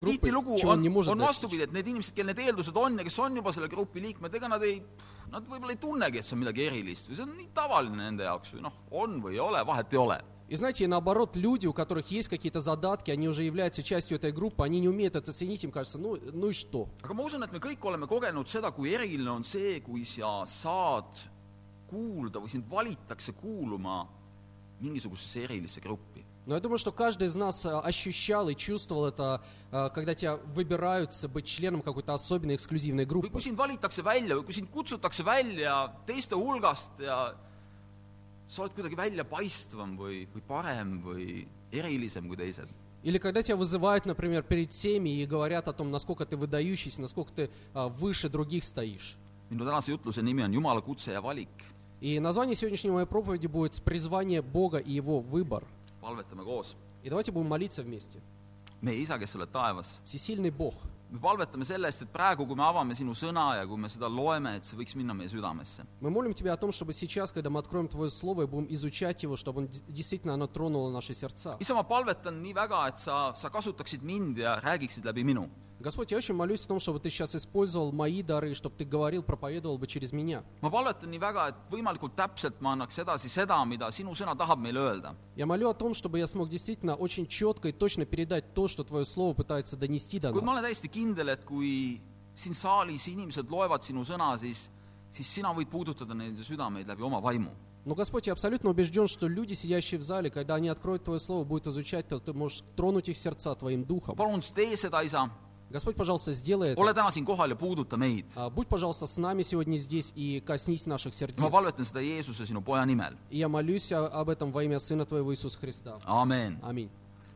группы, tihtilugu чего он on не , может on достичь. vastupidi , et need inimesed , kel need eeldused on ja kes on juba selle grupi liikmed , ega nad ei , nad võib-olla ei tunnegi , et see on midagi erilist või see on nii tavaline nende jaoks või noh , on või ei ole , vahet ei ole . И знаете, наоборот, люди, у которых есть какие-то задатки, они уже являются частью этой группы, они не умеют это ценить, им кажется, ну, ну и что? aga ma usun , et me kõik oleme kogenud seda , kui eriline on see , kui sa saad kuulda või sind valitakse kuuluma mingisugusesse erilisse gruppi . Но я думаю, что каждый из нас а, ощущал и чувствовал это, а, когда тебя выбираются быть членом какой-то особенной эксклюзивной группы. kui sind valitakse välja või kui sind kutsutakse välja teiste hulgast ja sa oled kuidagi väljapaistvam või, või parem või erilisem kui teised. Или когда тебя вызывают, например, перед всеми и говорят о том, насколько ты выдающийся, насколько ты а, выше других стоишь. minu tänase jutluse nimi on Jumala kutse ja valik. И название сегодняшней моей проповеди будет «Призвание Бога и Его выбор». palvetame koos . И давайте будем молиться вместе. meie isa , kes sa oled taevas , Всесильный Бог, me palvetame selle eest , et praegu , kui me avame sinu sõna ja kui me seda loeme , et see võiks minna meie südamesse . мы молим Тебя о том, чтобы сейчас, когда мы откроем Твое Слово и будем изучать его, чтобы он, д- действительно оно тронуло наши сердца. isa , ma palvetan nii väga , et sa , sa kasutaksid mind ja räägiksid läbi minu . Господь, я очень молюсь о том, чтобы Ты сейчас использовал мои дары, чтобы Ты говорил, проповедовал бы через меня. ma palvetan nii väga, et võimalikult täpselt ma annaks edasi seda, mida sinu sõna tahab meile öelda. Я молю о том, чтобы я смог действительно очень четко и точно передать то, что Твое Слово пытается донести до kuid ma нас. olen täiesti kindel, et kui siin saalis inimesed loevad sinu sõna, siis, siis sina võid puudutada nende südameid läbi oma vaimu. Но, Господь, я абсолютно убежден, что люди, сидящие в зале, когда они откроют Твое Слово, будут изучать, то Ты можешь тронуть их сердца Твоим Духом. palun tee seda, isa, Господь, пожалуйста, сделай это. ole täna siin kohal ja puuduta meid . А, Будь, пожалуйста, с нами сегодня здесь и коснись наших сердец. ma palvetan seda Jeesuse , sinu poja nimel . И я молюсь о- об этом во имя Сына Твоего Иисуса Христа. amen . Аминь.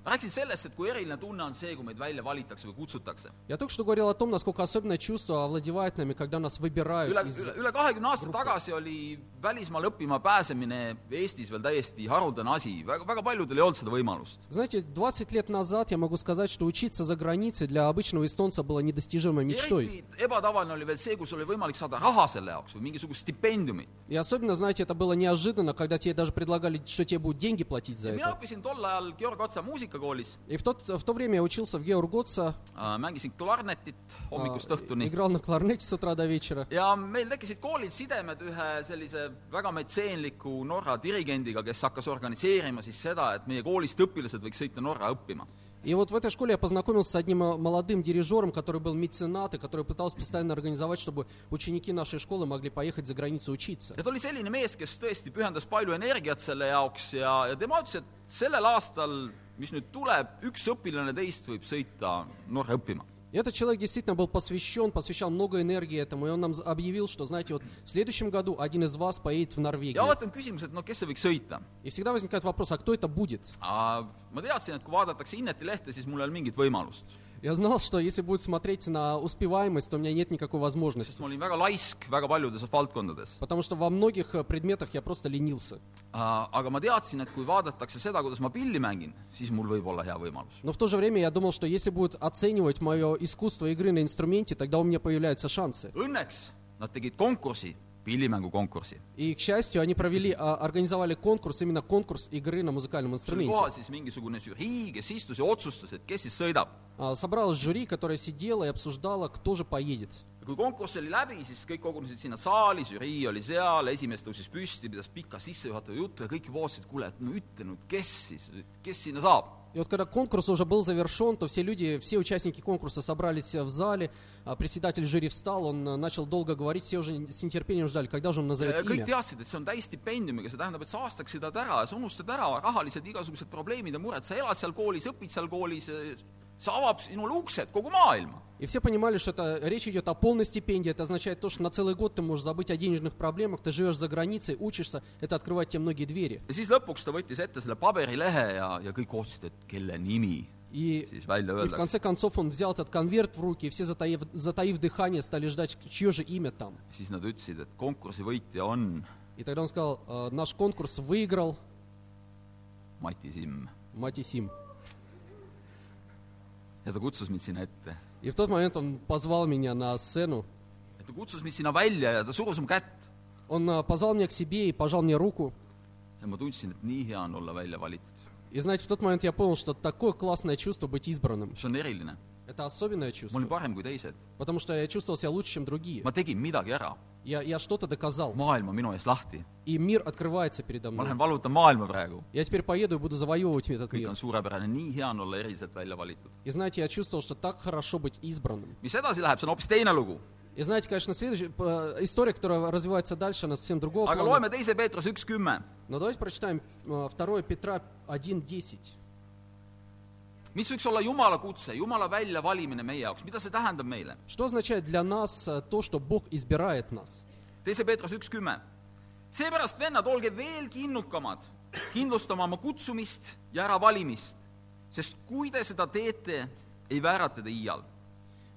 Ma rääkisin sellest, et kui eriline tunne on see, kui meid välja valitakse või kutsutakse. Я только что говорил о том, насколько особенное чувство овладевает нами, когда нас выбирают üle, из... üle kahekümne aasta tagasi oli välismaale õppima pääsemine Eestis veel täiesti haruldane asi, väga, väga paljudel ei olnud seda võimalust. Знаете, 20 лет назад я могу сказать, что учиться за границей для обычного эстонца было недостижимой мечтой. ebatavaline oli veel see, kus oli võimalik saada raha selle jaoks või mingisugust stipendiumit. И особенно, знаете, это было неожиданно, когда тебе даже предлагали, что тебе будут деньги платить за mina это. õppisin tol ajal Georg Otsa muusikakoolis , И в, тот, в то время я учился в Георготса, mängisin klarnetit hommikust õhtuni играл на кларнете с утра до вечера. ja meil tekkisid koolil sidemed ühe sellise väga metseenliku Norra dirigendiga , kes hakkas organiseerima siis seda , et meie koolist õpilased võiks sõita Norra õppima . И вот в этой школе я познакомился с одним э, молодым дирижером, который был меценат и который пытался постоянно организовать, чтобы ученики нашей школы могли поехать за границу учиться. ja ta oli selline mees , kes tõesti pühendas palju energiat selle jaoks ja , ja tema ütles , et sellel aastal , mis nüüd tuleb , üks õpilane teist võib sõita Norra õppima . И этот человек действительно был посвящен, посвящал много энергии этому, и он нам объявил, что, знаете, вот в следующем году один из вас поедет в ja Норвегию. alati on küsimus , et no kes see võiks sõita . И всегда возникает вопрос, а кто это будет? ma teadsin , et kui vaadatakse Inneti lehte , siis mul ei ole mingit võimalust . Я знал, что если будет смотреть на успеваемость, то у меня нет никакой sest возможности. ma olin väga laisk väga paljudes valdkondades . Потому что во многих э, предметах я просто ленился. aga ma teadsin , et kui vaadatakse seda , kuidas ma pilli mängin , siis mul võib olla hea võimalus . Но в то же время я думал, что если будут оценивать мое искусство игры на инструменте, тогда у меня появляются шансы. Õnneks nad tegid konkursi , pillimängukonkursi . И, к счастью, они провели, а, организовали конкурс, именно конкурс игры на музыкальном seal oli инструменте. kohal siis mingisugune žürii , kes istus ja otsustas , et kes siis sõidab . А, Собралось жюри, которое сидело и обсуждало, кто же поедет. ja kui konkurss oli läbi , siis kõik kogunesid sinna saali , žürii oli seal , esimees tõusis püsti , pidas pika sissejuhatava jutu ja kõik juba ootasid , kuule , et no ütle nüüd , kes siis , kes sinna saab . И вот когда конкурс уже был завершен, то все люди, все участники конкурса собрались э, в зале, а председатель жюри встал, он э, начал долго говорить, все уже с нетерпением ждали, когда же он назовет kõik имя. teadsid, et see on täisstipendiumiga, see tähendab, et sa aastaks sõidad ära sa unustad ära rahalised igasugused probleemid ja mured, sa elad seal koolis, õpid seal koolis, see avab sinule uksed kogu maailma. И все понимали, что это, речь идет о полной стипендии, это означает то, что на целый год ты можешь забыть о денежных проблемах, ты живешь за границей, учишься, это открывает тебе многие двери. ja siis lõpuks ta võttis ette selle paberilehe ja, ja kõik ootasid, et kelle nimi И, siis välja и в öeldakse. конце концов он взял этот конверт в руки, и все, затаив, затаив дыхание, стали ждать, чье же имя там. siis nad ütlesid, et konkursi võitja on И тогда он сказал, «Э, наш конкурс выиграл Mati Simm Мати И в тот момент он позвал меня на сцену, ta kutsus mind sinna välja ja ta surus mu kätt он э, позвал меня к себе и пожал мне руку. ja ma tundsin , et nii hea on olla välja valitud . И знаете, в тот момент я понял, что такое классное чувство быть избранным. see on eriline . Это особенное ma чувство, olin parem kui teised . потому что я чувствовал себя лучше, чем другие. ma tegin midagi ära . Я, я что-то доказал, maailm on minu ees lahti . и мир открывается передо ma мной. lähen vallutan maailma praegu . Я теперь поеду и буду завоевывать этот kõik мир. on suurepärane , nii hea on olla eriliselt välja valitud . И знаете, я чувствовал, что так хорошо быть избранным. mis edasi läheb , see on hoopis teine lugu . И знаете, конечно, следующая э, история, которая развивается дальше, она совсем другого aga плана. loeme teise Peetruse üks kümme . Но давайте прочитаем э, 2 Петра 1.10. mis võiks olla Jumala kutse , Jumala väljavalimine meie jaoks , mida see tähendab meile ? Что означает для нас э, то, что Бог избирает нас? teise Peetruse üks kümme . seepärast , vennad , olge veelgi innukamad , kindlustama oma kutsumist ja äravalimist , sest kui te seda teete , ei väärata te iial .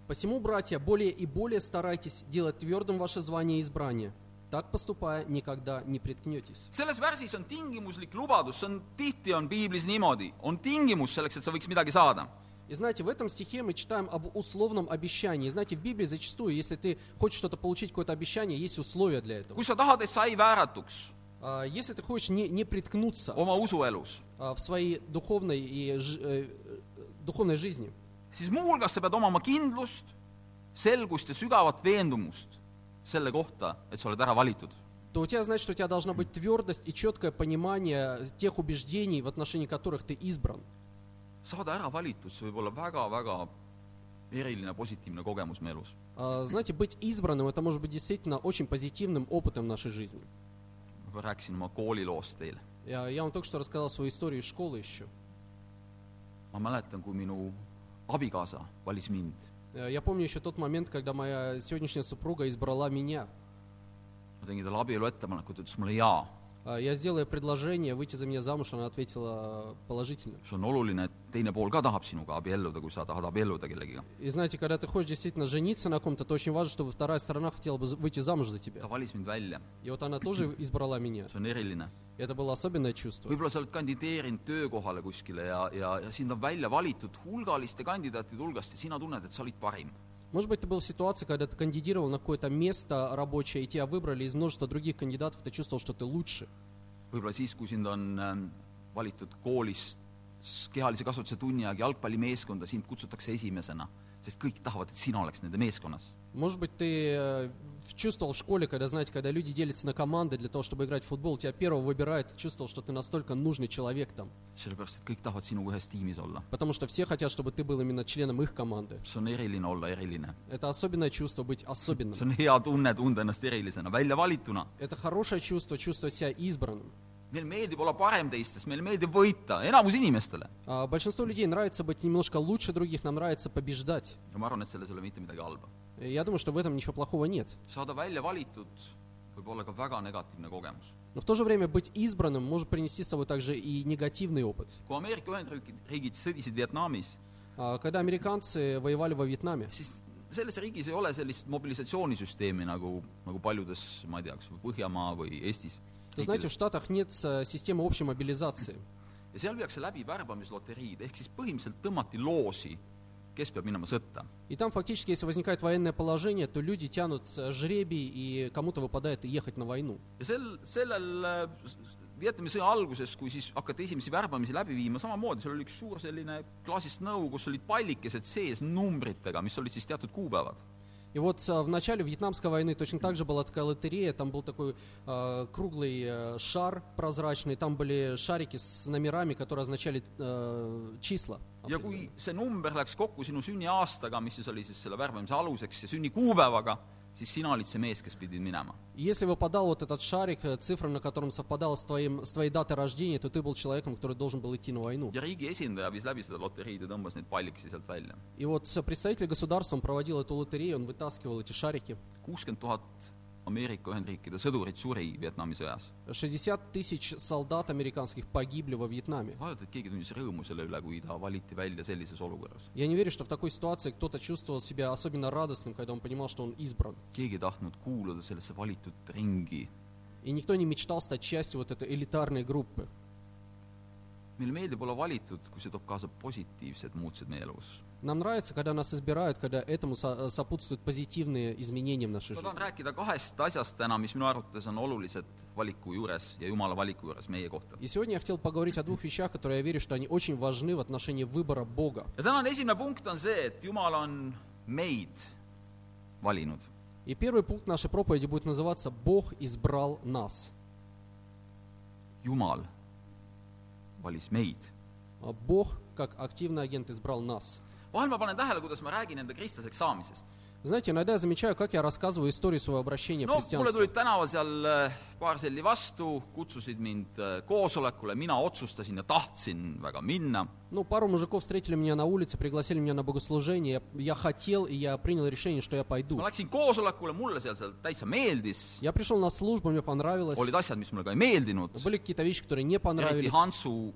Посему, братья, более и более старайтесь делать твердым ваше звание и избрание. Так поступая, никогда не приткнетесь. selles värsis on tingimuslik lubadus , see on , tihti on piiblis niimoodi , on tingimus selleks , et sa võiks midagi saada . И знаете, в этом стихе мы читаем об условном обещании. Знаете, в Библии зачастую, если ты хочешь что-то получить, какое-то обещание, есть условия для этого. kui sa tahad , et sa ei vääratuks А, Если ты хочешь не, не приткнуться oma usuelus , а, в своей духовной, и, ж- э, э, духовной жизни, siis muuhulgas sa pead omama kindlust , selgust ja sügavat veendumust selle kohta, et sa oled ära valitud. то у тебя, значит, что у тебя должна быть твердость и четкое понимание тех убеждений, в отношении которых ты избран. saada ära valitud, see võib olla väga-väga eriline positiivne kogemus meie elus. А, Знаете, быть избранным, это может быть действительно очень позитивным опытом в нашей жизни. ma rääkisin oma kooliloost teile. Я, я вам только что рассказал свою историю из школы еще. ma mäletan, kui minu abikaasa valis mind. Э, Я помню еще тот момент, когда моя сегодняшняя супруга избрала меня. ma tegin talle abielu ettepaneku, ta ütles mulle jaa. А, Я сделал ей предложение выйти за меня замуж, она ответила положительно. see on oluline , et teine pool ka tahab sinuga abielluda , kui sa tahad abielluda kellegiga . И знаете, когда ты хочешь действительно жениться на ком-то, то очень важно, чтобы вторая сторона хотела бы выйти замуж за тебя. ta valis mind välja , И вот она тоже избрала меня. see on eriline . И это было особенное чувство. võib-olla sa oled kandideerinud töökohale kuskile ja , ja , ja sind on välja valitud hulgaliste kandidaatide hulgast ja sina tunned , et sa olid parim . Может быть, ты был в ситуации, когда ты кандидировал на какое-то место рабочее, и тебя выбрали из множества других кандидатов, ты чувствовал, что ты лучше. võib-olla siis, kui sind on ähm, valitud koolist kehalise kasvatuse tunni aeg jalgpallimeeskonda, sind kutsutakse esimesena, sest kõik tahavad, et sina oleks nende meeskonnas. Может быть, ты э, чувствовал в школе, когда, знаете, когда люди делятся на команды для того, чтобы играть в футбол, тебя первого выбирают, чувствовал, что ты настолько нужный человек там. Потому что все хотят, чтобы ты был именно членом их команды. Это особенное чувство быть особенным. Это хорошее чувство чувствовать себя избранным. meile meeldib olla parem teistest, meile meeldib võita, enamus inimestele. А большинству людей нравится быть немножко лучше других, нам нравится побеждать. ja ma arvan, et selles ei ole mitte midagi halba. И Я думаю, что в этом ничего плохого нет. saada välja valitud võib olla ka väga negatiivne kogemus . Но в то же время быть избранным может принести с собой также и негативный опыт. kui Ameerika Ühendriigid riigid sõdisid Vietnamis , А, Когда американцы воевали во Вьетнаме, siis selles riigis ei ole sellist mobilisatsioonisüsteemi nagu , nagu paljudes , ma ei tea , kas või Põhjamaa või Eestis . то знаете, в Штатах нет э, системы общей мобилизации. ja seal viiakse läbi värbamisloteriid , ehk siis põhimõtteliselt tõmmati loosi , kes peab minema sõtta . И там фактически, если возникает военное положение, то люди тянут э, жребий, и кому-то выпадает ехать на войну. ja sel , sellel äh, Vietnami sõja alguses , kui siis hakati esimesi värbamisi läbi viima , samamoodi , seal oli üks suur selline klaasist nõu , kus olid pallikesed sees numbritega , mis olid siis teatud kuupäevad . И вот э, в начале Вьетнамской войны точно так же была такая лотерея, там был такой э, круглый шар прозрачный, там были шарики с номерами, которые означали э, числа. ja kui see number läks kokku sinu sünniaastaga, mis siis oli siis selle värbamise aluseks ja sünnikuupäevaga, siis sina olid see mees, kes pidid minema. И Если выпадал вот этот шарик, э, цифра на котором совпадала с, твоим, с твоей датой рождения, то ты был человеком, который должен был идти на войну. ja riigi esindaja viis läbi seda loteriid ja tõmbas neid pallikesi sealt välja. И вот э, представитель государства, он проводил эту лотерею, он вытаскивал эти шарики. kuuskümmend tuhat Ameerika Ühendriikide sõdurit suri Vietnami sõjas . 60 тысяч солдат американских погибли во Вьетнаме. vaadata , et keegi tundis rõõmu selle üle , kui ta valiti välja sellises olukorras . Я не верю, что в такой ситуации кто-то чувствовал себя особенно радостным, когда он понимал, что он избран. keegi ei tahtnud kuuluda sellesse valitud ringi . И никто не мечтал стать частью вот этой элитарной группы. meile meeldib olla valitud , kui see toob kaasa positiivsed muutused meie elus . Нам нравится, когда нас избирают, когда этому со- сопутствуют позитивные изменения в нашей ma tahan rääkida kahest asjast täna, mis minu arvates on olulised valiku juures ja Jumala valiku juures meie kohta. И сегодня я хотел поговорить о двух вещах, которые я верю, что они очень важны в отношении выбора Бога. ja tänane esimene punkt on see, et Jumal on meid valinud. И первый пункт нашей проповеди будет называться «Бог избрал нас». Jumal valis meid. А Бог, как активный агент, избрал нас. vahel ma panen tähele, kuidas ma räägin enda kristlaseks saamisest. Знаете, иногда я замечаю, как я рассказываю историю своего обращения в no mulle христианство. tulid tänaval seal äh, paar selli vastu, kutsusid mind äh, koosolekule, mina otsustasin ja tahtsin väga minna. Ну, пару мужиков встретили меня на улице, пригласили меня на богослужение. Я, я хотел, и я принял решение, что я пойду. ma läksin koosolekule, mulle seal, seal täitsa meeldis, Я пришел на службу, мне понравилось. olid asjad, mis mulle ka ei meeldinud, Были какие-то вещи, которые не eriti понравились. Hansu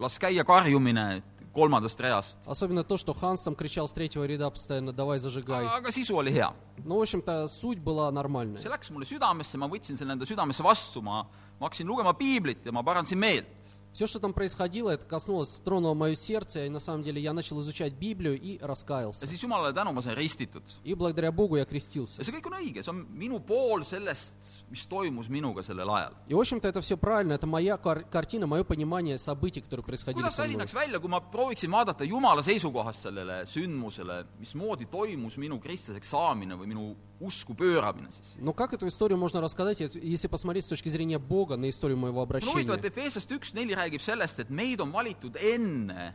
las käia karjumine kolmandast reast. Особенно то, что Ханс там кричал с третьего ряда постоянно «давай зажигай». aga sisu oli hea. Ну, в общем-то, суть была see нормальная. läks mulle südamesse, ma võtsin selle enda südamesse vastu, ma, ma hakkasin lugema piiblit ja ma parandasin meelt. Все, что там происходило, это коснулось, тронуло мое сердце, и на самом деле я начал изучать Библию и ja раскаялся. siis Jumalale tänu, ma sain ristitud. И благодаря Богу я крестился. ja see kõik on õige, see on minu pool sellest, mis toimus minuga sellel ajal. И, в общем-то, это все правильно, это моя кар- картина, мое понимание событий, которые происходили kuidas со see asi мной. näeks välja, kui ma prooviksin vaadata Jumala seisukohast sellele sündmusele, mismoodi toimus minu kristlaseks saamine või minu usku pööramine siis? Но как эту историю можно рассказать, если- посмотреть с точки зрения Бога на историю моего no huvitav, et обращения? Efeesast üks neli räägib sellest, et meid on valitud enne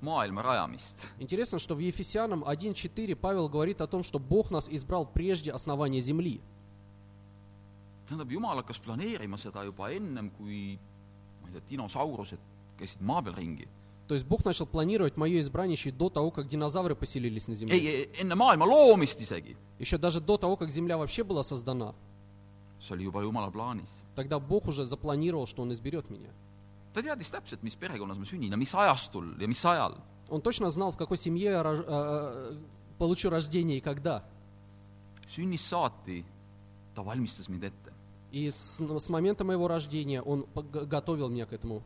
maailma rajamist. Интересно, что в Ефесянам 1.4 Павел говорит о том, что Бог нас избрал прежде основания земли. tähendab, Jumal hakkas planeerima seda juba ennem, kui ma ei tea, dinosaurused käisid maa peal ringi. То есть Бог начал планировать мое избрание еще до того, как динозавры поселились на земле. ei, enne maailma loomist isegi. Еще даже до того, как земля вообще была создана. see oli juba Jumala plaanis. Тогда Бог уже запланировал, что Он изберет меня. ta teadis täpselt, mis perekonnas ma sünnin ja mis ajastul ja mis ajal. Он точно знал, в какой семье я рож- э, э, получу рождение и когда. sünnist saati ta valmistas mind ette. И с, ну, с момента моего рождения он готовил меня к этому.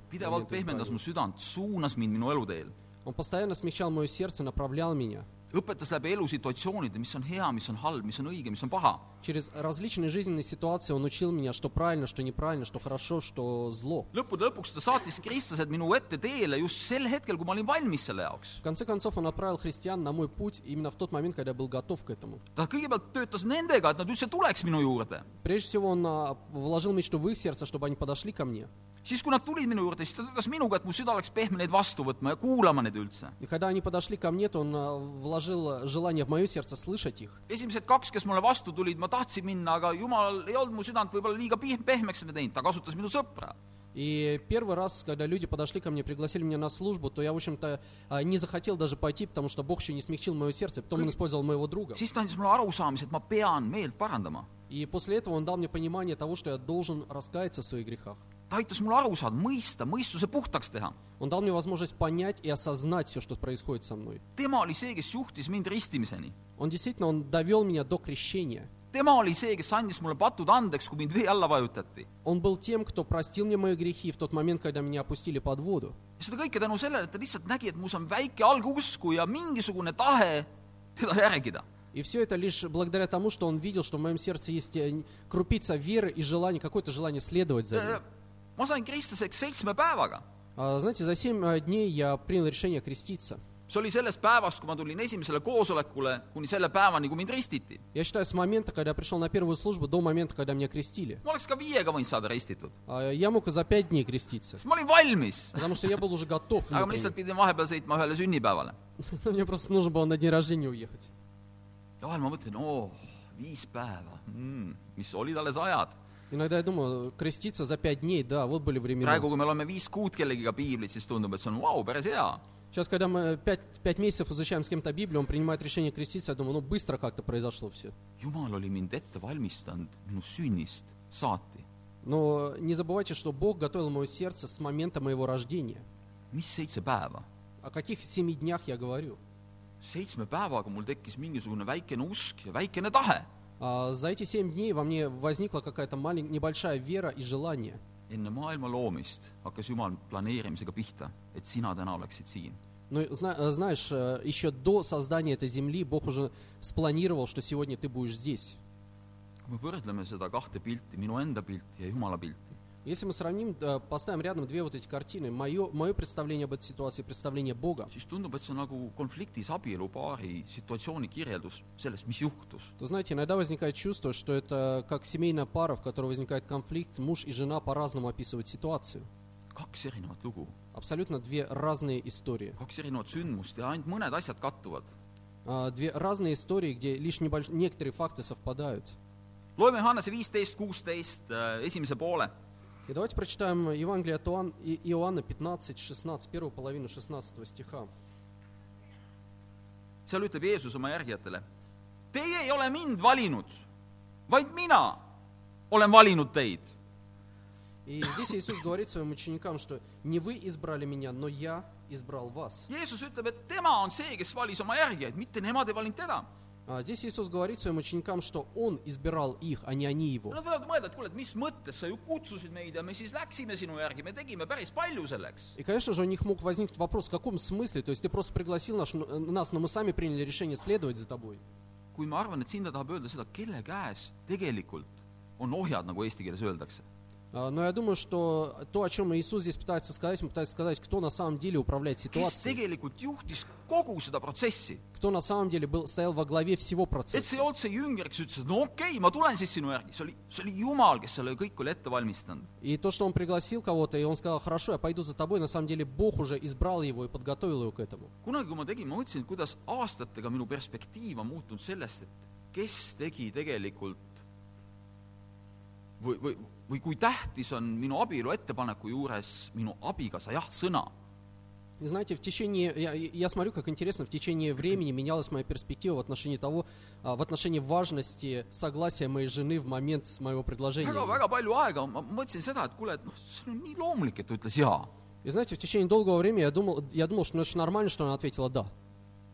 Он постоянно смещал мое сердце, направлял меня. õpetas läbi elusituatsioonide, mis on hea, mis on halb, mis on õige, mis on paha. Через различные жизненные ситуации Он учил меня, что правильно, что неправильно, что хорошо, что зло. lõppude lõpuks ta saatis kristlased minu ette teele just sel hetkel, kui ma olin valmis selle jaoks. В конце концов, Он отправил христиан на мой путь именно в тот момент, когда я был готов к этому. ta kõigepealt töötas nendega, et nad üldse tuleks minu juurde. Прежде всего, Он а, вложил мечту в их сердце, чтобы они подошли ко мне. siis, kui nad tulid minu juurde, siis ta töötas minuga, et mu süda oleks pehme neid vastu võtma ja kuulama neid üldse. И когда они подошли ко мне, то Он а, вложил желание в мое сердце слышать их. esimesed kaks, kes mulle vastu tulid, ma tahtsin minna, aga jumal ei olnud mu südant võib-olla liiga pih- pehmeks teinud, ta kasutas minu sõpra. И первый раз, когда люди подошли ко мне, пригласили меня на службу, то я, в общем-то, а, не захотел даже пойти, потому что Бог еще не смягчил мое сердце. Потом Он использовал моего друга. siis ta andis mulle arusaamise, et ma pean meelt parandama. И после этого Он дал мне понимание того, что я должен раскаяться в своих грехах. ta aitas mul aru saada, mõista, mõistuse puhtaks teha. Он дал мне возможность понять и осознать все, что происходит со мной. tema oli see, kes juhtis mind ristimiseni. Он действительно, Он довел меня до крещения. tema oli see, kes andis mulle patud andeks, kui mind vee alla vajutati. Он был тем, кто простил мне мои грехи в тот момент, когда меня опустили под воду. ja seda kõike tänu sellele, et ta lihtsalt nägi, et mus on väike algusku ja mingisugune tahe teda järgida. И все это лишь благодаря тому, что он видел, что в моем сердце есть э, крупица веры и желание, какое-то желание следовать за ним. ma sain kristlaseks seitsme päevaga. А, знаете, за семь э, дней я принял решение креститься. see oli sellest päevast, kui ma tulin esimesele koosolekule, kuni selle päevani, kui mind ristiti. Я считаю, с момента, когда я пришел на первую службу, до момента, когда меня крестили. ma oleks ka viiega võinud saada ristitud, А, Я мог и за пять дней креститься, sest ma olin valmis. потому что я был уже готов. aga ma внутренне. lihtsalt pidin vahepeal sõitma ühele sünnipäevale. Мне просто нужно было на день рождения уехать. ja vahel ma mõtlen, oo, viis päeva mm,, mis olid alles ajad. Иногда я думаю, креститься за пять дней, да, вот были времена. praegu, kui me loeme viis kuud kellegiga piiblit, siis tundub, et see on vau, päris hea. Сейчас, когда мы пять, пять месяцев изучаем с кем-то Библию, он принимает решение креститься, я думаю, ну быстро как-то произошло все. jumal oli mind ette valmistanud minu sünnist saati. Но не забывайте, что Бог готовил мое сердце с момента моего рождения. mis seitse päeva? О каких семи днях я говорю? seitsme päevaga mul tekkis mingisugune väikene usk ja väikene tahe. А, за эти семь дней во мне возникла какая-то малень- небольшая вера и желание. enne maailma loomist hakkas Jumal planeerimisega pihta, et sina täna oleksid siin. Но зна- э, знаешь, э, еще до создания этой земли Бог уже спланировал, что сегодня ты будешь здесь. kui me võrdleme seda kahte pilti, minu enda pilti ja Jumala pilti, Если мы сравним, э, поставим рядом две вот эти картины, мое, мое представление об этой ситуации представление Бога, siis tundub, et see on nagu konfliktis abielupaari situatsiooni kirjeldus sellest, mis juhtus. то, знаете, иногда возникает чувство, что это как семейная пара, в которой возникает конфликт, муж и жена по-разному описывают ситуацию. kaks erinevat lugu, Абсолютно две разные истории. kaks erinevat sündmust ja ainult mõned asjad kattuvad. А, Две разные истории, где лишь небольш... некоторые факты совпадают. loeme Johannese viisteist, kuusteist esimese poole. И давайте прочитаем Евангелие от Иоанн- И- Иоанна 15, 16, первую половину 16 стиха. seal ütleb Jeesus oma järgijatele , teie ei ole mind valinud , vaid mina olen valinud teid И здесь Иисус говорит своим ученикам, что не вы избрали меня, но я избрал вас. Jeesus ütleb , et tema on see , kes valis oma järgijaid , mitte nemad ei valinud teda . А здесь Иисус говорит своим ученикам, что Он избирал их, а не они Его. Nad võivad mõelda , et kuule , et mis mõttes sa ju kutsusid meid ja me siis läksime sinu järgi , me tegime päris palju selleks . И, конечно же, у них мог возникнуть вопрос, в каком смысле? То есть ты просто пригласил наш- нас, но мы сами приняли решение следовать за тобой. kui ma arvan , et siin ta tahab öelda seda , kelle käes tegelikult on ohjad , nagu eesti keeles öeldakse . А, Но я думаю, что то, о чем Иисус здесь пытается сказать, он пытается сказать, кто на самом деле управляет ситуацией, кто на самом деле был, стоял во главе всего процесса. И то, что он пригласил кого-то, и он сказал, хорошо, я пойду за тобой, на самом деле Бог уже избрал его и подготовил его к этому. kunagi, kui ma tegin, ma mõtlesin, et kuidas aastatega minu perspektiiv on muutunud sellest, et kes tegi tegelikult või, või, või kui tähtis on minu abielu ettepaneku juures minu abikaasa jah-sõna . И знаете, в течение, я, я смотрю, как интересно, в течение времени менялась моя перспектива в отношении того, а, в отношении важности согласия моей жены в момент с моего предложения. väga-väga palju aega ma mõtlesin seda , et kuule , et noh , see on nii loomulik , et ta ütles jaa . И знаете, в течение долгого времени я думал, я думал, что ну, это ж нормально, что она ответила «да».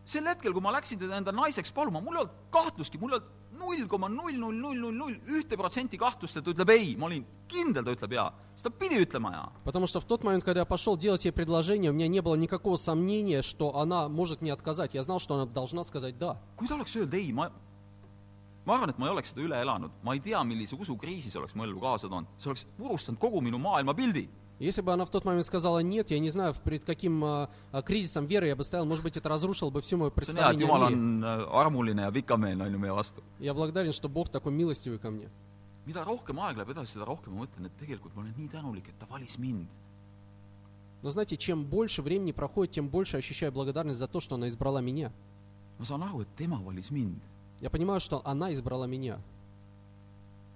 sel hetkel , kui ma läksin teda enda naiseks paluma , mul ei olnud kahtlustki , mul ei olnud null koma null null null null null ühte protsenti kahtlust , et ta ütleb ei , ma olin kindel , ta ütleb jaa . siis ta pidi ütlema jaa . Потому что в тот момент, когда я пошел делать ей предложение, у меня не было никакого сомнения, что она может мне отказать. Я знал, что она должна сказать «да». kui ta oleks öelnud ei , ma ma arvan , et ma ei oleks seda üle elanud , ma ei tea , millise usukriisi see oleks mu ellu kaasa toonud , see oleks purustanud kogu minu maailmapildi . Если бы она в тот момент сказала «нет», я не знаю, перед каким а, а, кризисом веры я бы стоял, может быть, это разрушило бы все мое et представление о мире. äh, vastu. Я благодарен, что Бог такой милостивый ко мне. mida rohkem aeg läheb edasi, seda rohkem ma mõtlen, et tegelikult ma olen nii tänulik, et ta valis mind. Но знаете, чем больше времени проходит, тем больше ощущаю благодарность за то, что она избрала меня. ma saan aru, et tema valis mind. Я понимаю, что она избрала меня.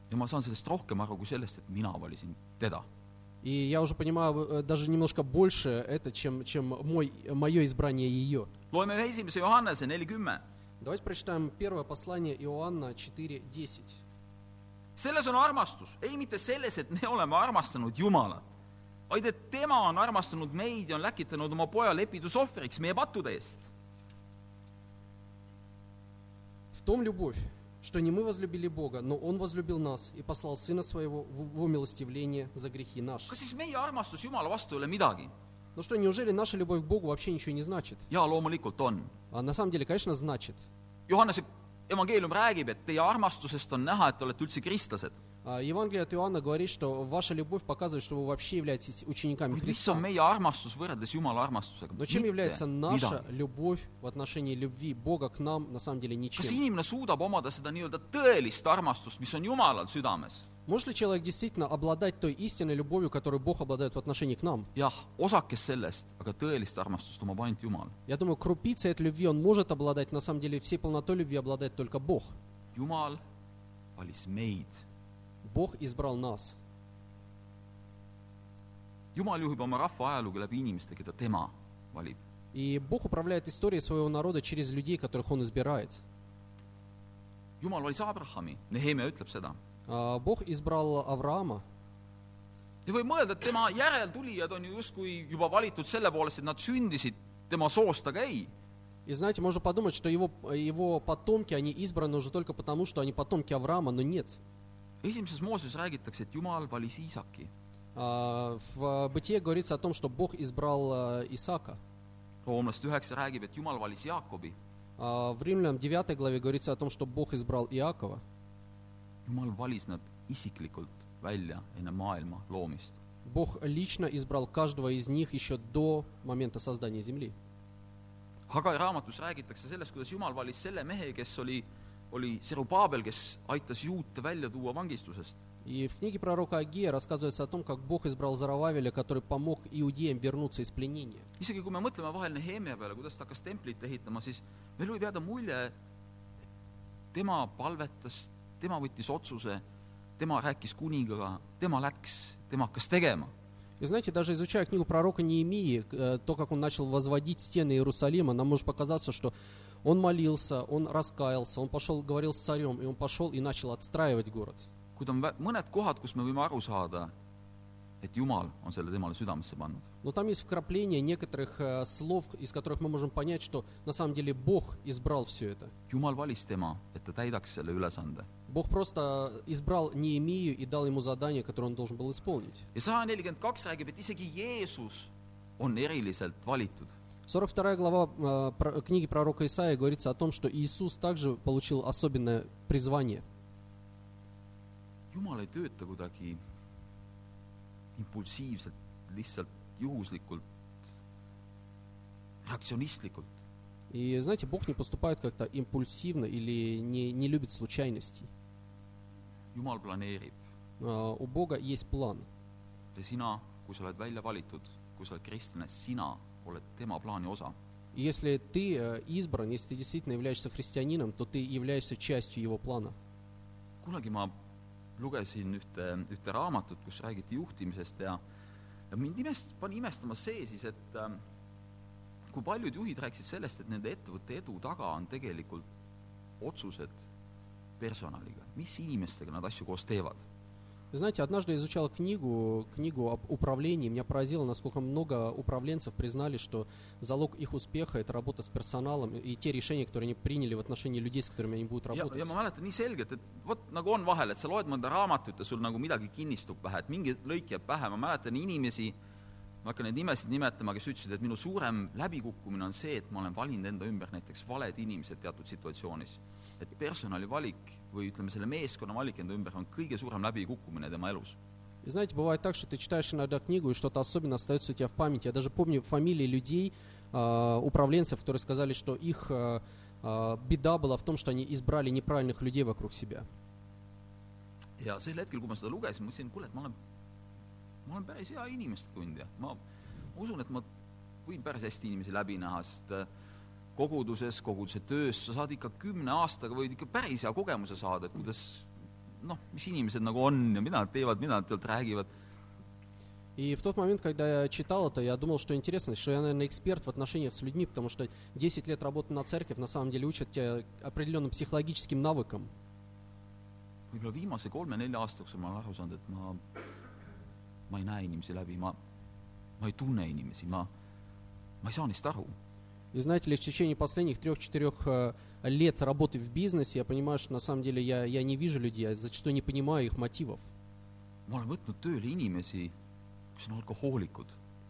ja ma saan sellest rohkem aru kui sellest, et mina valisin teda. И я уже понимаю э, даже немножко больше это, чем, чем мой, мое избрание ее. loeme ühe esimese Johannese neli kümme . Давайте прочитаем первое послание Иоанна 4.10. selles on armastus , ei mitte selles , et me oleme armastanud Jumalat , vaid et tema on armastanud meid ja on läkitanud oma poja lepitusohvriks meie pattude eest . В том любовь, что не мы возлюбили Бога, но Он возлюбил нас и послал Сына Своего в в умилостивление за грехи наши. kas siis meie armastus Jumala vastu ei ole midagi ? Ну что, неужели наша любовь к Богу вообще ничего не значит? jaa , loomulikult on . А на самом деле, конечно, значит. Johannese evangeelium räägib , et teie armastusest on näha , et te olete üldse kristlased . А, Евангелие от Иоанна говорит, что ваша любовь показывает, что вы вообще являетесь учениками Христа. Но чем является наша любовь в отношении любви Бога к нам, на самом деле kas ничем. inimene suudab omada seda nii-öelda tõelist armastust, mis on Jumalal südames? Может ли человек действительно обладать той истинной любовью, которой Бог обладает в отношении к нам? jah, osakest sellest, aga tõelist armastust omab ainult Jumal. Я думаю, крупицей этой любви он может обладать, на самом деле всей полнотой любви обладает только Бог. Jumal valis meid. Бог избрал нас. Jumal juhib oma rahva ajalugu läbi inimeste, keda tema valib. И Бог управляет историей своего народа через людей, которых Он избирает. Jumal valis Abrahami, Nehemia ütleb seda. А, Бог избрал Авраама. ja võib mõelda, et tema järeltulijad on ju justkui juba valitud selle poolest, et nad sündisid tema soost, aga ei. И знаете, можно подумать, что его, его потомки, они избраны уже только потому, что они потомки Авраама, но нет. esimeses Mooses räägitakse , et Jumal valis Iisaki . А, В Бытие говорится о том, что Бог избрал а, Исаака. roomlaste üheksa räägib , et Jumal valis Jaakobi , А в Римлянам 9 главе говорится о том, что Бог избрал Иакова. Jumal valis nad isiklikult välja enne maailma loomist . Бог лично избрал каждого из них еще до момента создания земли. Hagai raamatus räägitakse sellest , kuidas Jumal valis selle mehe , kes oli , oli Serubaabel, kes aitas juute välja tuua vangistusest. И в книге пророка Агия рассказывается о том, как Бог избрал Зарававеля, который помог иудеям вернуться из пленения. isegi kui me mõtleme vahel Nehemia peale, kuidas ta hakkas templit ehitama, siis meil võib jääda mulje, tema palvetas, tema võttis otsuse, tema rääkis kuningaga, tema läks, tema hakkas tegema. И знаете, даже изучая книгу пророка Неемии, э, то, как он начал возводить стены Иерусалима, нам может показаться, что он молился, он раскаялся, он пошел, говорил с царем, и он пошел и начал отстраивать город. kuid on vä- mõned kohad , kus me võime aru saada , et Jumal on selle temale südamesse pannud . Но там есть вкрапления некоторых э, слов, из которых мы можем понять, что на самом деле Бог избрал все это. Jumal valis tema , et ta täidaks selle ülesande . Бог просто избрал Неемию и дал ему задание, которое он должен был исполнить. ja saja nelikümmend kaks räägib , et isegi Jeesus on eriliselt valitud 42 глава э, книги пророка Исаия говорится о том, что Иисус также получил особенное призвание. jumal ei tööta kuidagi impulsiivselt, lihtsalt juhuslikult, reaktsionistlikult. И знаете, Бог не поступает как-то импульсивно или не, не любит случайностей. jumal planeerib А, У Бога есть план. ja sina, kui sa oled välja valitud, kui sa oled kristlane, sina oled tema plaani osa . И если ты э, избран, если ты действительно являешься христианином, то ты являешься частью его плана. kunagi ma lugesin ühte , ühte raamatut , kus räägiti juhtimisest ja ja mind imest- , pani imestama see siis , et ähm, kui paljud juhid rääkisid sellest , et nende ettevõtte edu taga on tegelikult otsused personaliga , mis inimestega nad asju koos teevad . Вы Знаете, однажды я изучал книгу, книгу об управлении. Меня поразило, насколько много управленцев признали, что залог их успеха – это работа с персоналом и те решения, которые они приняли в отношении людей, с которыми они будут ja , работать. ja ma mäletan nii selgelt , et vot nagu on vahel , et sa loed mõnda raamatut ja sul nagu midagi kinnistub pähe , et mingi lõik jääb pähe , ma mäletan inimesi , ma ei hakka neid nimesid nimetama , kes ütlesid , et minu suurem läbikukkumine on see , et ma olen valinud enda ümber näiteks valed inimesed teatud situatsioonis . et personali valik või ütleme, selle meeskonna valik enda ümber on kõige suurem läbikukkumine tema elus. И знаете, бывает так, что ты читаешь иногда книгу, и что-то особенно остается у тебя в памяти. Я даже помню фамилии людей, а, управленцев, которые сказали, что их а, а, беда была в том, что они избрали неправильных людей вокруг себя. ja sel hetkel, kui ma seda lugesin, ma mõtlesin, kuule, et ma olen, ma olen päris hea inimeste tundja, ma usun, et ma võin päris hästi inimesi läbi näha, sest äh, koguduses , koguduse töös sa saad ikka kümne aastaga võid ikka päris hea kogemuse saada , et kuidas noh , mis inimesed nagu on ja mida nad teevad , mida nad tegelikult räägivad . И в тот момент, когда я читал это, я думал, что интересно, что я, наверное, эксперт в отношениях с людьми, потому что 10 лет работы на церковь на самом деле учат тебя определенным психологическим навыкам. võib-olla viimase kolme-nelja aasta jooksul ma olen aru saanud , et ma , ma ei näe inimesi läbi , ma , ma ei tunne inimesi , ma , ma ei saa neist aru И знаете ли, в течение последних трех-четырех э, лет работы в бизнесе я понимаю, что на самом деле я, я не вижу людей, я зачастую не понимаю их мотивов.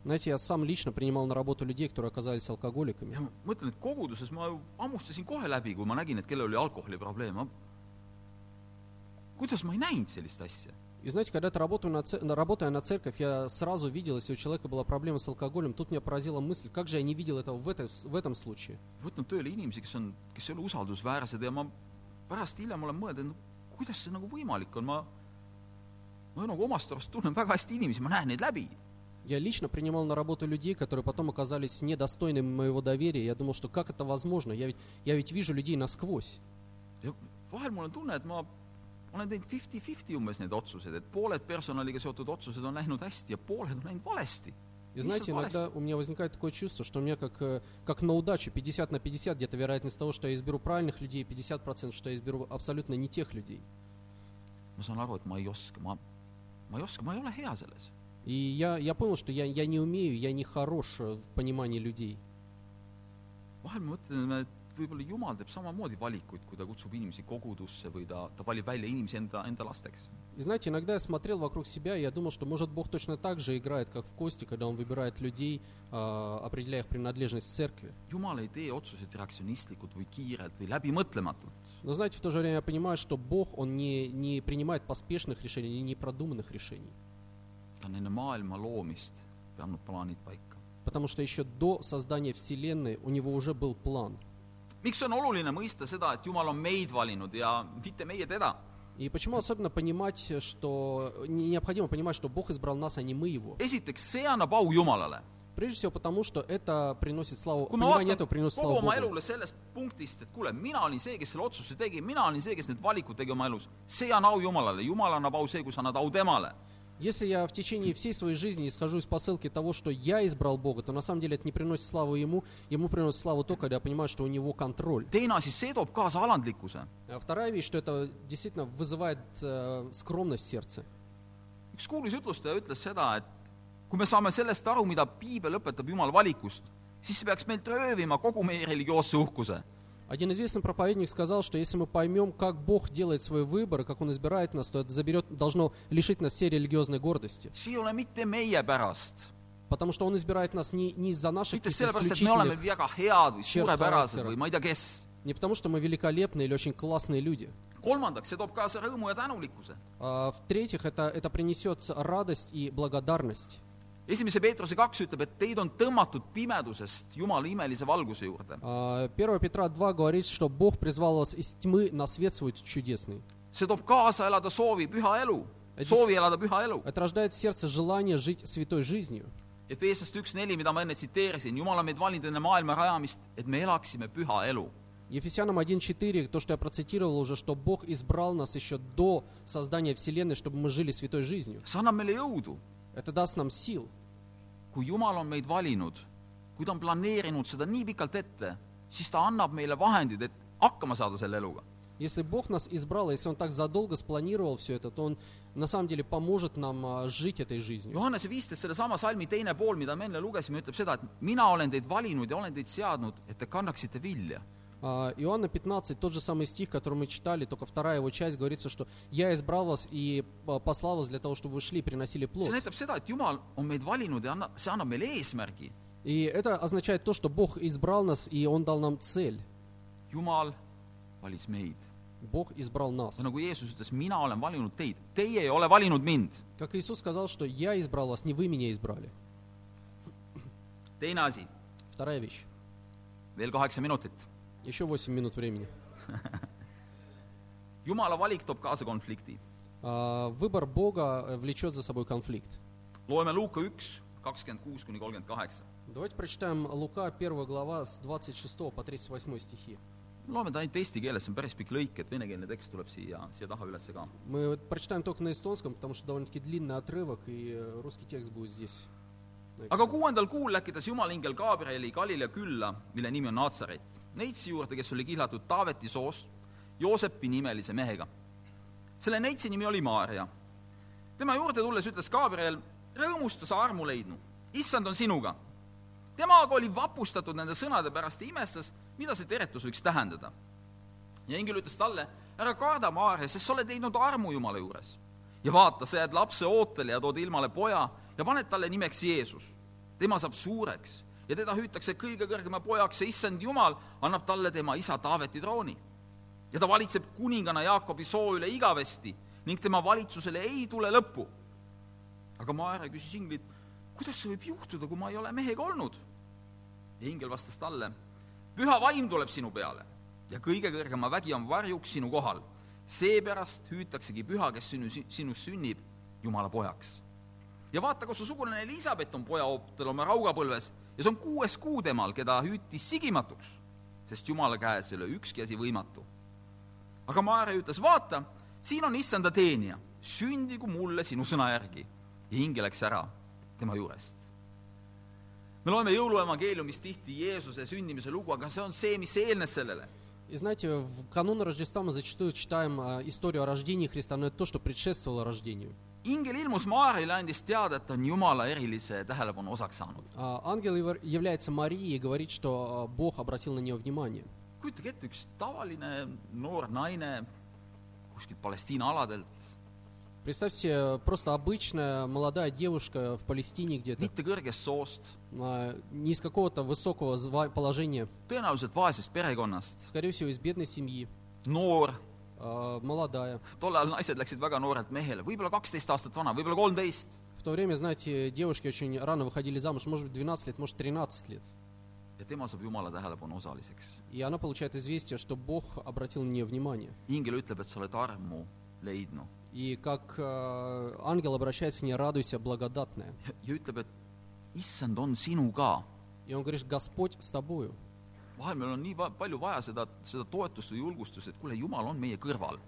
Знаете, я сам лично принимал на работу людей, которые оказались алкоголиками. ja ma mõtlen, et koguduses ma hammustasin kohe läbi, kui ma nägin, et kellel oli alkoholiprobleem, ma kuidas ma ei näinud sellist asja? И знаете, когда ты работаю на, це- на- работая на церковь, я сразу видел, если у человека была проблема с алкоголем, тут меня поразила мысль, как же я не видел этого в, этой, в этом случае. pärast hiljem olen mõelnud, kuidas see nagu võimalik on, ma ma nagu omast arust tunnen väga hästi inimesi, ma näen neid läbi. Я лично принимал на работу людей, которые потом оказались недостойными моего доверия. Я думал, что как это возможно? Я ведь, я ведь вижу людей насквозь. ja vahel mul on tunne, et ma olen teinud fifty-fifty umbes need otsused, et pooled personaliga seotud otsused on läinud hästi ja pooled on läinud valesti. И знаете, иногда у меня возникает такое чувство, что у меня как, э, как на удачу 50 на 50 где-то вероятность того, что я изберу правильных людей, 50% что я изберу абсолютно не тех людей. ma saan aru, et ma ei oska, ma, ma ei oska, ma ei ole hea selles. И я, я понял, что я, я не умею, я не хорош э, в понимании людей. vahel ma mõtlen, et võib-olla Jumal teeb samamoodi valikuid, kui ta kutsub inimesi kogudusse või ta, ta valib välja inimesi enda, enda lasteks. И знаете, иногда я смотрел вокруг себя, и я думал, что может Бог точно так же играет, как в кости, когда Он выбирает людей, а, определяя их принадлежность в церкви. Jumal ei tee otsuseid reaktsionistlikult või kiirelt või läbimõtlematult. Но знаете, в то же время я понимаю, что Бог, Он не, не принимает поспешных решений, не непродуманных решений. ta on enne maailma loomist pannud plaanid paika. Потому что еще до создания Вселенной у Него уже был план. miks on oluline mõista seda , et Jumal on meid valinud ja mitte meie teda ? И почему особенно понимать, что не- необходимо понимать, что Бог избрал нас, а не мы Его? esiteks , see annab au Jumalale . Прежде всего потому, что это приносит славу, kui ma понимание vaatan этого приносит kogu славу oma Богу. elule sellest punktist , et kuule , mina olin see , kes selle otsuse tegi , mina olin see , kes need valikud tegi oma elus , see on au Jumalale , Jumal annab au see , kui sa annad au temale . Если я в течение всей своей жизни исхожу из посылки того, что я избрал Бога, то на самом деле это не приносит славу Ему, Ему приносит славу то, когда я понимаю, что у Него контроль. teine asi , see toob kaasa alandlikkuse . А вторая вещь, что это действительно вызывает э, скромность в сердце. üks kuulus jutlustaja ütles seda , et kui me saame sellest aru , mida piibel õpetab Jumala valikust , siis see peaks meilt röövima kogu meie religioosse uhkuse . Один известный проповедник сказал, что если мы поймем, как Бог делает свой выбор, и как Он избирает нас, то это заберет, должно лишить нас всей религиозной гордости. Потому что Он избирает нас не, не из-за наших исключительных, Черт характера. не потому что мы великолепные или очень классные люди. А, В-третьих, это, это принесет радость и благодарность. esimese Peetruse kaks ütleb , et teid on tõmmatud pimedusest Jumala imelise valguse juurde . А, 1 Петра 2 говорит, что Бог призвал вас из тьмы на свет свой чудесный. see toob kaasa elada soovi püha elu , Et soovi elada püha elu . Это рождает в сердце желание жить святой жизнью. Efeesast üks neli , mida ma enne tsiteerisin , Jumal on meid valinud enne maailma rajamist , et me elaksime püha elu . Ефесянам 1.4, то, что я процитировал уже, что Бог избрал нас еще до создания Вселенной, чтобы мы жили святой жизнью. see annab meile jõudu , Это даст нам сил. kui Jumal on meid valinud , kui ta on planeerinud seda nii pikalt ette , siis ta annab meile vahendid , et hakkama saada selle eluga . Если Бог нас избрал, если Он так задолго спланировал все это, то Он на самом деле поможет нам а, жить этой жизнью. Johannese viisteist , sellesama salmi teine pool , mida me enne lugesime , ütleb seda , et mina olen teid valinud ja olen teid seadnud , et te kannaksite vilja . А, Иоанна 15, тот же самый стих, который мы читали, только вторая его часть, говорится, что «Я избрал вас и а, послал вас для того, чтобы вы шли и приносили плод». И это означает то, что Бог избрал нас, и Он дал нам цель. Бог избрал нас. ja nagu Jeesus ütles, mina olen valinud teid, teie ei ole valinud mind. Как Иисус сказал, что «Я избрал вас, не вы меня избрали». teine asi, Вторая вещь. veel kaheksa minutit. Еще 8 минут времени. Jumala valik toob kaasa konflikti . А, Выбор Бога э, влечет за собой конфликт. loeme Luuka üks , kakskümmend kuus kuni kolmkümmend kaheksa . Давайте прочитаем Лука, 1 глава, с 26 по 38 стихи. loeme ta ainult eesti keeles , see on päris pikk lõik , et venekeelne tekst tuleb siia , siia taha üles ka . Мы вот прочитаем только на эстонском, потому что довольно-таки длинный отрывок, и э, русский текст будет здесь. на aga экране. kuuendal kuul läkitas Jumala ingel Gabrieli Galilea külla , mille nimi on Naatsaret , neitsi juurde, kes oli kihlatud Taaveti soost Joosepi nimelise mehega. selle neitsi nimi oli Maarja. tema juurde tulles ütles Gabriel, rõõmusta sa armu leidnu, issand on sinuga. tema aga oli vapustatud nende sõnade pärast ja imestas, mida see teretus võiks tähendada. ja ingel ütles talle, ära karda, Maarja, sest sa oled leidnud armu Jumala juures. ja vaata, sa jääd lapse ootele ja tood ilmale poja ja paned talle nimeks Jeesus. tema saab suureks ja teda hüütakse kõige kõrgema pojaks ja issand Jumal annab talle tema isa Taaveti trooni. ja ta valitseb kuningana Jaakobi soo üle igavesti ning tema valitsusele ei tule lõppu. aga Maarja küsis inglilt, kuidas see võib juhtuda, kui ma ei ole mehega olnud? ja ingel vastas talle, püha vaim tuleb sinu peale ja kõige kõrgema vägi on varjuks sinu kohal. seepärast hüütaksegi püha, kes sinu, sinust sünnib, Jumala pojaks. ja vaata, kas su sugulane Elizabeth on pojaootel oma raugapõlves ja see on kuues kuu temal , keda hüütis sigimatuks , sest Jumala käes ei ole ükski asi võimatu . aga Maarja ütles , vaata , siin on issanda teenija , sündigu mulle sinu sõna järgi . ja ingel läks ära tema juurest me loeme jõuluevangeeliumis tihti Jeesuse sündimise lugu , aga see on see , mis eelnes sellele . И знаете, в канун Рождества мы зачастую читаем а, историю о рождении Христа, но это то, что предшествовало рождению. ingel ilmus Maarile , andis teada , et ta on Jumala erilise tähelepanu osaks saanud . А, Ангел явр- является Марией и говорит, что а, Бог обратил на нее внимание. kui kujutage ette , üks tavaline noor naine kuskilt Palestiina aladelt , Представьте, просто обычная молодая девушка в Палестине где-то, mitte kõrgest soost , а, не из какого-то высокого зва- положения, tõenäoliselt vaesest perekonnast , скорее всего, из бедной семьи, noor , а, молодая. tol ajal naised läksid väga noorelt mehele , võib-olla kaksteist aastat vana , võib-olla kolmteist . В то время, знаете, девушки очень рано выходили замуж, может быть, 12 лет, может, 13 лет. ja tema saab Jumala tähelepanu osaliseks . И она получает известие, что Бог обратил на нее внимание. ingel ütleb , et sa oled armu leidnud И как э, ангел обращается к ней, радуйся, благодатная. ja, ja ütleb , et issand on sinuga . И он говорит, Господь с тобою. Vahel meil on nii va- palju vaja seda, seda toetust või julgustust, et kuule, Jumal on meie kõrval.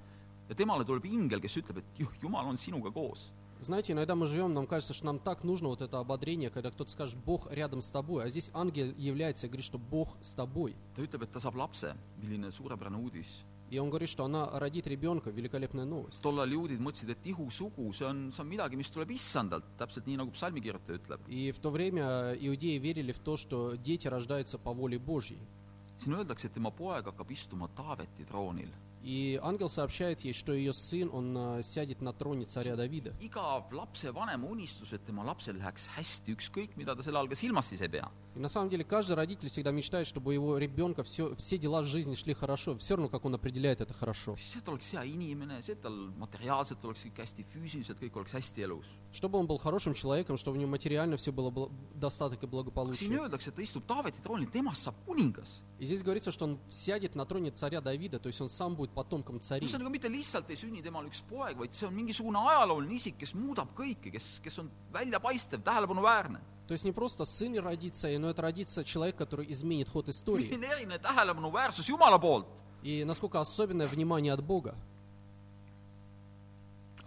ja temale tuleb ingel, kes ütleb, et juh, Jumal on sinuga koos. Знаете, иногда мы живем, нам кажется, что нам так нужно вот это ободрение, когда кто-то скажет, Бог рядом с тобой. А здесь ангел является и говорит, что Бог с тобой. И он говорит, что она родит ребенка, великолепная новость. tol ajal juudid mõtlesid, et ihusugu, see on, see on midagi, mis tuleb issandalt, täpselt nii, nagu psalmikirjutaja ütleb. И в то время иудеи верили в то, что дети рождаются по воле Божьей. Siin öeldakse, et tema poeg hakkab istuma Taaveti troonil. И ангел сообщает ей, что ее сын, он а, сядет на троне царя Давида. iga lapsevanema unistus, et tema lapsel läheks hästi, ükskõik mida ta selle all ka silmas siis ei pea. И на самом деле каждый родитель всегда мечтает, чтобы его ребенка все, все дела жизни шли хорошо. Все равно, как он определяет это хорошо. see, et ta oleks hea inimene, see, et tal materiaalselt oleks kõik hästi, füüsiliselt kõik oleks hästi elus. Чтобы он был хорошим человеком, чтобы у него материально все было бл- достаток и siin благополучие. öeldakse, et ta istub Taaveti troonil, temast saab kuningas. И здесь говорится, что он сядет на троне царя Давида, то есть он сам будет потомком no царей. see on nagu mitte lihtsalt ei sünni temal üks poeg, vaid see on mingisugune ajalooline isik, kes muudab kõike, kes, kes on väljapaistev, tähelepanuväärne. То есть не просто сын родится, но это родится человек, который изменит ход истории. И насколько особенное внимание от Бога.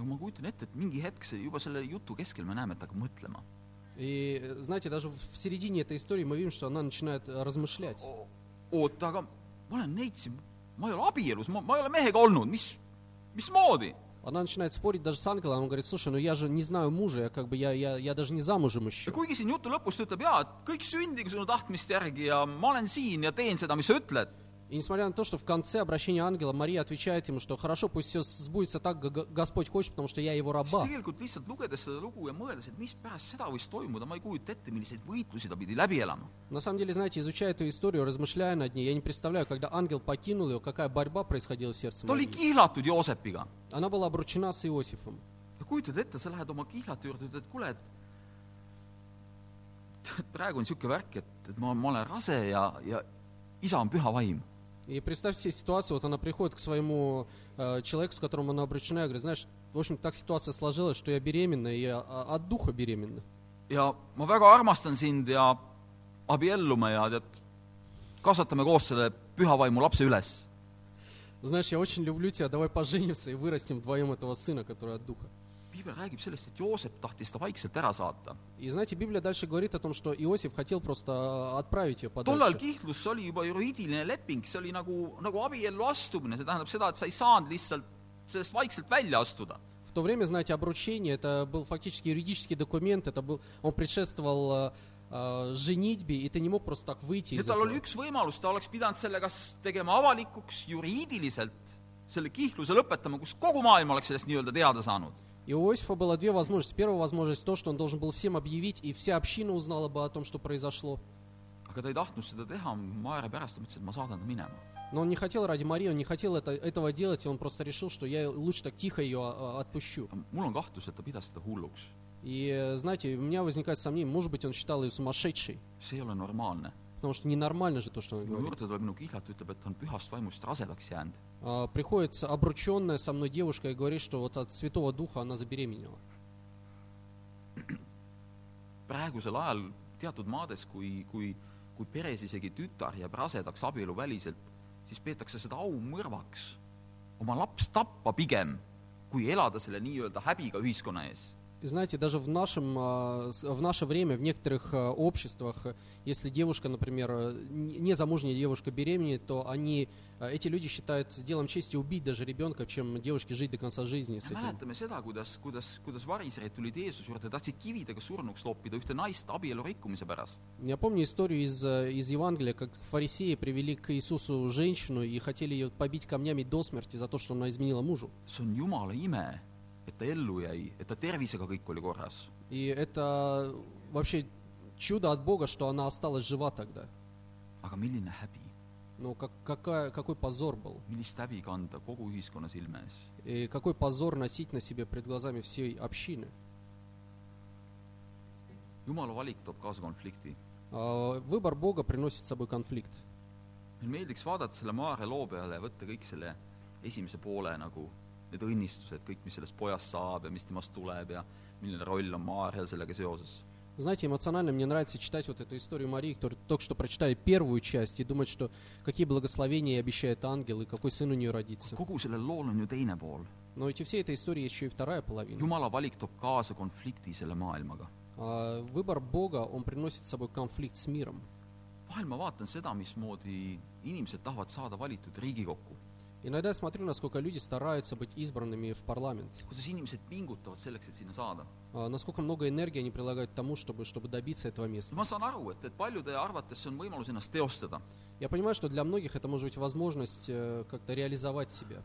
aga ma kujutan ette, et mingi hetk see juba selle jutu keskel me näeme, et ta hakkab mõtlema. И э, знаете, даже в середине этой истории мы видим, что она начинает э, размышлять. oota, aga ma olen neid siin, ma ei ole abielus , ma , ma ei ole mehega olnud , mis , mismoodi ? Она начинает спорить даже с ангелом, он говорит, слушай, ну я же не знаю мужа, я как бы, я, я, я даже не замужем ja еще. kuigi siin jutu lõpus ta ütleb jaa , et kõik sündigu sinu tahtmist järgi ja ma olen siin ja teen seda , mis sa ütled , И несмотря на то, что в конце обращения ангела Мария отвечает ему, что хорошо, пусть все сбудется так, как Господь хочет, потому что я его раба. На самом деле, знаете, изучая эту историю, размышляя над ней, я не представляю, когда ангел покинул ее, какая борьба происходила в сердце Марии. Она была обручена с Иосифом. ja kujutad ette, sa lähed oma kihlatu juurde, ütled, kuule, et et praegu on niisugune värk, et, et ma, ma olen rase ja, ja isa on püha vaim. И представьте себе ситуацию, вот она приходит к своему э, человеку, с которым она обручена, и говорит, знаешь, в общем, так ситуация сложилась, что я беременна, и я а, от духа беременна. ja ma väga armastan sind ja abiellume ja tead, kasvatame koos selle püha vaimu lapse üles. Знаешь, я очень люблю тебя, давай поженимся и вырастим вдвоем этого сына, который от духа. piibel räägib sellest , et Joosep tahtis ta vaikselt ära saata . И знаете, Библия дальше говорит о том, что Иосиф хотел просто отправить ее tol ajal подальше. kihlus see oli juba juriidiline leping , see oli nagu , nagu abiellu astumine , see tähendab seda , et sa ei saanud lihtsalt sellest vaikselt välja astuda . В то время, знаете, обручение это был фактически юридический документ, это был, он предшествовал э, э, женитьбе, и ты не мог просто так выйти ja из tal этого. oli üks võimalus , ta oleks pidanud selle kas tegema avalikuks juriidiliselt , selle kihluse lõpetama , kus kogu maailm oleks sellest nii-öelda teada saanud . И у Иосифа было две возможности. Первая возможность то, что он должен был всем объявить, и вся община узнала бы о том, что произошло. aga ta ei tahtnud seda teha, Maarja pärast ta mõtles, et ma saadan ta minema. Но он не хотел ради Марии, он не хотел это, этого делать, и он просто решил, что я лучше так тихо ее а, отпущу. mul on kahtlus, et ta pidas hulluks. И э, знаете, у меня возникает сомнение, может быть, он считал ее сумасшедшей, see ei ole normaalne. потому что ненормально же то, что она minu говорит. juurde tuleb minu kihlatu , ütleb , et ta on pühast vaimust rasedaks jäänud . А, приходит с- обрученная со мной девушка и говорит, что вот от Святого Духа она забеременела. praegusel ajal teatud maades , kui , kui , kui peres isegi tütar jääb rasedaks abieluväliselt , siis peetakse seda aumõrvaks . oma laps tappa pigem , kui elada selle nii-öelda häbiga ühiskonna ees . Знаете, даже в, нашем, а, в наше время, в некоторых а, обществах, если девушка, например, э, не- незамужняя девушка беременеет, то они, а, эти люди считают делом чести убить даже ребенка, чем девушке жить до конца жизни с этим. mäletame seda, kuidas, kuidas, kuidas variserid tulid Jeesuse juurde, tahtsid kividega surnuks loppida ühte naist abielu rikkumise pärast. Я помню историю из, из Евангелия, как фарисеи привели к Иисусу женщину и хотели ее побить камнями до смерти за то, что она изменила мужу. see on jumala ime, et ta ellu jäi , et ta tervisega kõik oli korras . И это вообще чудо от Бога, что она осталась жива тогда. aga milline häbi , Ну, как, какая, какой позор был. millist häbi kanda kogu ühiskonna silme ees . И какой позор носить на себе пред глазами всей общины. jumala valik toob kaasa konflikti . А, Выбор Бога приносит с собой конфликт. meil meeldiks vaadata selle Maarja loo peale ja võtta kõik selle esimese poole nagu need õnnistused , kõik , mis sellest pojast saab ja mis temast tuleb ja milline roll on Maarjal sellega seoses . Знаете, эмоционально мне нравится читать вот эту историю Марии, которую только что прочитали первую часть, и думать, что какие благословения ей обещает ангел, и какой сын у нее родится. kogu sellel lool on ju teine pool . Но ведь у всей этой истории есть еще и вторая половина. jumala valik toob kaasa konflikti selle maailmaga . А, Выбор Бога, он приносит с собой конфликт с миром. vahel ma vaatan seda , mismoodi inimesed tahavad saada valitud Riigikokku . Иногда я смотрю, насколько люди стараются быть избранными в парламент. kuidas inimesed pingutavad selleks, et sinna saada. А, Насколько много энергии они прилагают к тому, чтобы, чтобы добиться этого места. ma saan aru, et, et paljude arvates see on võimalus ennast teostada. Я понимаю, что для многих это может быть возможность э, как-то реализовать себя.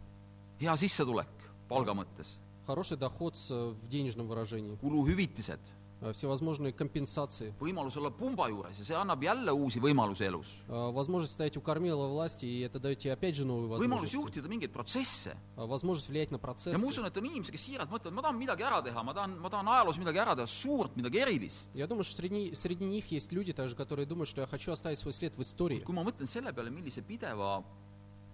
hea sissetulek palga mõttes, Хороший доход э, в денежном выражении, kuluhüvitised, всевозможные компенсации, võimalus olla pumba juures ja see annab jälle uusi võimalusi elus . э, возможность стоять у кормила власти, и это дает тебе опять же новые võimalus возможности, juhtida mingeid protsesse э, возможность влиять на ja ma процессы. usun , et on inimesi , kes siiralt mõtlevad , ma tahan midagi ära teha , ma tahan , ma tahan ajaloos midagi ära teha , suurt , midagi erilist . Я думаю, что среди, среди них есть люди также, которые думают, что я хочу оставить свой след в истории. kui ma mõtlen selle peale , millise pideva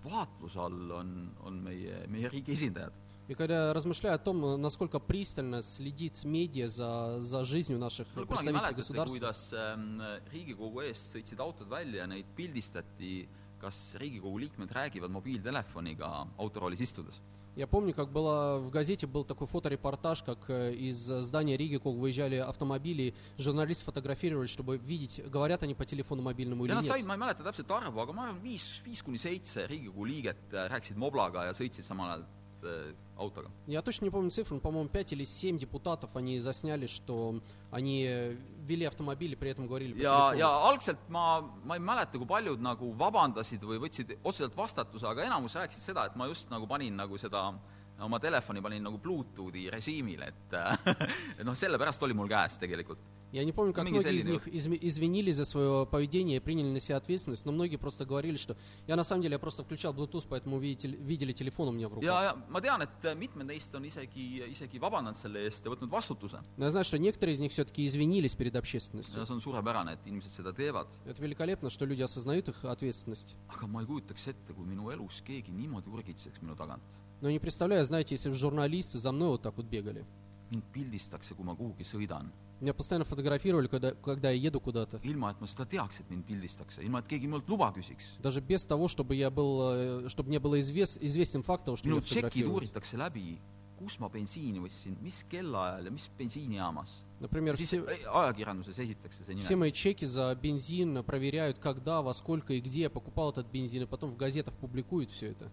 vaatluse all on , on meie , meie riigi esindajad , И когда я размышляю о том, э, насколько пристально следит медиа за, за жизнью наших kunagi представителей mäletate , государства, kuidas ähm, Riigikogu eest sõitsid autod välja ja neid pildistati , kas Riigikogu liikmed räägivad mobiiltelefoniga autoroolis istudes . Я помню, как было в газете был такой фоторепортаж, как э, из здания Риги Ког выезжали автомобили, журналисты фотографировали, чтобы видеть, говорят они по телефону мобильному или ja nad said , нет. ma ei mäleta täpselt arvu , aga ma arvan , viis , viis kuni seitse Riigikogu liiget äh, rääkisid moblaga ja sõitsid samal ajal äh, autoga . Я точно не помню цифру, но, по-моему, 5 или 7 депутатов они засняли, что они э, вели автомобили, при этом говорили по ja , телефону. ja algselt ma , ma ei mäleta , kui paljud nagu vabandasid või võtsid otseselt vastutuse , aga enamus rääkisid seda , et ma just nagu panin nagu seda oma telefoni panin nagu Bluetoothi režiimile , et et noh , sellepärast oli mul käes tegelikult . Я не помню, как многие из них извинились за свое поведение и приняли на себя ответственность, но многие просто говорили, что я на самом деле я просто включал Bluetooth, поэтому видите- видели телефон у меня в руках. ja, ja ma tean, et mitmed neist on isegi, isegi vabandanud selle eest ja võtnud vastutuse. Я знаю, что некоторые из них все-таки извинились перед общественностью. ja see on suurepärane, et inimesed seda teevad. Это великолепно, что люди осознают их ответственность. aga ma ei kujutaks ette, kui minu elus keegi niimoodi urgitseks minu tagant. Но не представляю, знаете, если бы журналисты за мной вот так вот бегали. mind pildistakse, kui ma kuhugi sõidan, Меня постоянно фотографировали, когда, когда я еду куда-то. ilma et ma seda teaks, et mind pildistatakse, ilma et keegi minult luba küsiks. Даже без того, чтобы я был, э, чтобы мне было извес, известен факт того, что minu меня tšekid фотографировали. uuritakse läbi, kus ma bensiini ostsin, mis kellaajal ja mis bensiinijaamas. Например, siis все, äh, ajakirjanduses esitatakse see все nime. мои чеки за бензин проверяют, когда, во сколько и где я покупал этот бензин, и потом в газетах публикуют все это.